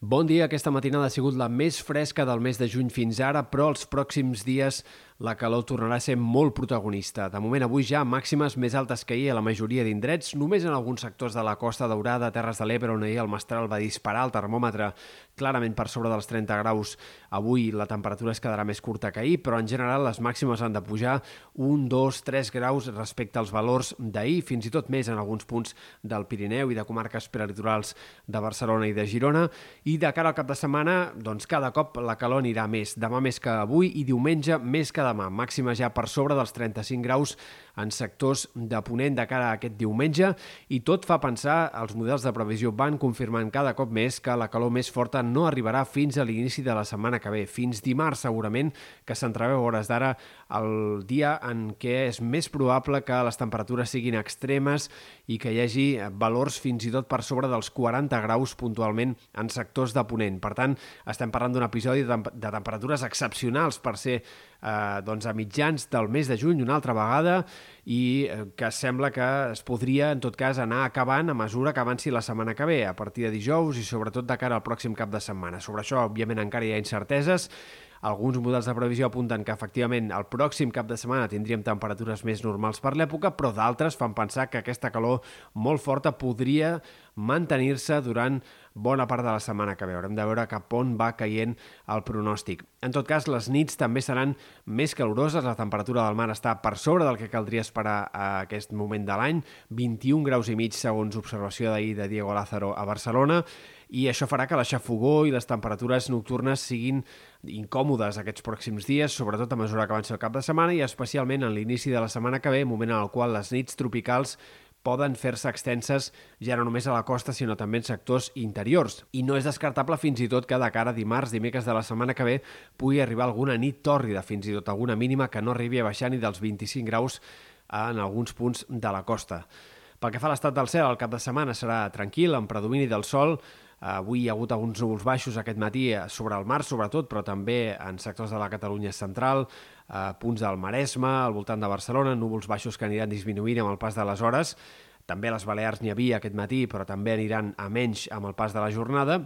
Bon dia, aquesta matinada ha sigut la més fresca del mes de juny fins ara, però els pròxims dies la calor tornarà a ser molt protagonista. De moment, avui ja màximes més altes que ahir a la majoria d'indrets, només en alguns sectors de la Costa Daurada, Terres de l'Ebre, on ahir el Mestral va disparar el termòmetre clarament per sobre dels 30 graus. Avui la temperatura es quedarà més curta que ahir, però en general les màximes han de pujar 1, 2, 3 graus respecte als valors d'ahir, fins i tot més en alguns punts del Pirineu i de comarques prelitorals de Barcelona i de Girona i de cara al cap de setmana, doncs cada cop la calor anirà més. Demà més que avui i diumenge més que demà. Màxima ja per sobre dels 35 graus en sectors de Ponent de cara a aquest diumenge i tot fa pensar, els models de previsió van confirmant cada cop més que la calor més forta no arribarà fins a l'inici de la setmana que ve, fins dimarts segurament, que s'entreveu hores d'ara el dia en què és més probable que les temperatures siguin extremes i que hi hagi valors fins i tot per sobre dels 40 graus puntualment en sectors de Ponent. Per tant, estem parlant d'un episodi de, temperatures excepcionals per ser eh, doncs a mitjans del mes de juny una altra vegada i eh, que sembla que es podria, en tot cas, anar acabant a mesura que avanci la setmana que ve, a partir de dijous i sobretot de cara al pròxim cap de setmana. Sobre això, òbviament, encara hi ha incerteses, alguns models de previsió apunten que efectivament el pròxim cap de setmana tindríem temperatures més normals per l'època, però d'altres fan pensar que aquesta calor molt forta podria mantenir-se durant bona part de la setmana que ve. Haurem de veure cap on va caient el pronòstic. En tot cas, les nits també seran més caloroses, la temperatura del mar està per sobre del que caldria esperar a aquest moment de l'any, 21 graus i mig segons observació d'ahir de Diego Lázaro a Barcelona, i això farà que la xafogó i les temperatures nocturnes siguin incòmodes aquests pròxims dies, sobretot a mesura que avanci el cap de setmana i especialment en l'inici de la setmana que ve, moment en el qual les nits tropicals poden fer-se extenses ja no només a la costa, sinó també en sectors interiors. I no és descartable fins i tot que de cara a dimarts, dimecres de la setmana que ve, pugui arribar alguna nit tòrrida, fins i tot alguna mínima que no arribi a baixar ni dels 25 graus en alguns punts de la costa. Pel que fa a l'estat del cel, el cap de setmana serà tranquil, amb predomini del sol. Avui hi ha hagut alguns núvols baixos aquest matí sobre el mar, sobretot, però també en sectors de la Catalunya central, eh, punts del Maresme, al voltant de Barcelona, núvols baixos que aniran disminuint amb el pas de les hores. També a les Balears n'hi havia aquest matí, però també aniran a menys amb el pas de la jornada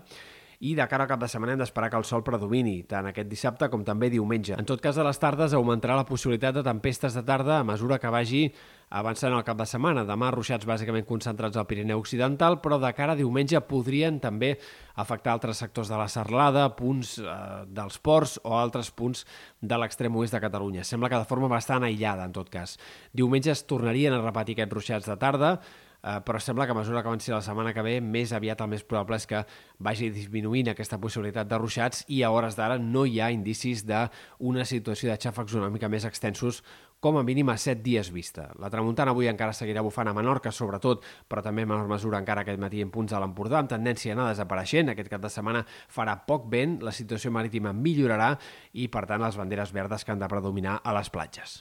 i de cara al cap de setmana hem d'esperar que el sol predomini, tant aquest dissabte com també diumenge. En tot cas, a les tardes augmentarà la possibilitat de tempestes de tarda a mesura que vagi avançant el cap de setmana. Demà ruixats bàsicament concentrats al Pirineu Occidental, però de cara a diumenge podrien també afectar altres sectors de la Serlada, punts eh, dels ports o altres punts de l'extrem oest de Catalunya. Sembla que de forma bastant aïllada, en tot cas. Diumenge es tornarien a repetir aquests ruixats de tarda, eh, però sembla que a mesura que avanci la setmana que ve, més aviat el més probable és que vagi disminuint aquesta possibilitat de ruixats i a hores d'ara no hi ha indicis d'una situació de xàfecs una mica més extensos com a mínim a 7 dies vista. La tramuntana avui encara seguirà bufant a Menorca, sobretot, però també en menor mesura encara aquest matí en punts de l'Empordà, amb tendència a anar desapareixent. Aquest cap de setmana farà poc vent, la situació marítima millorarà i, per tant, les banderes verdes que han de predominar a les platges.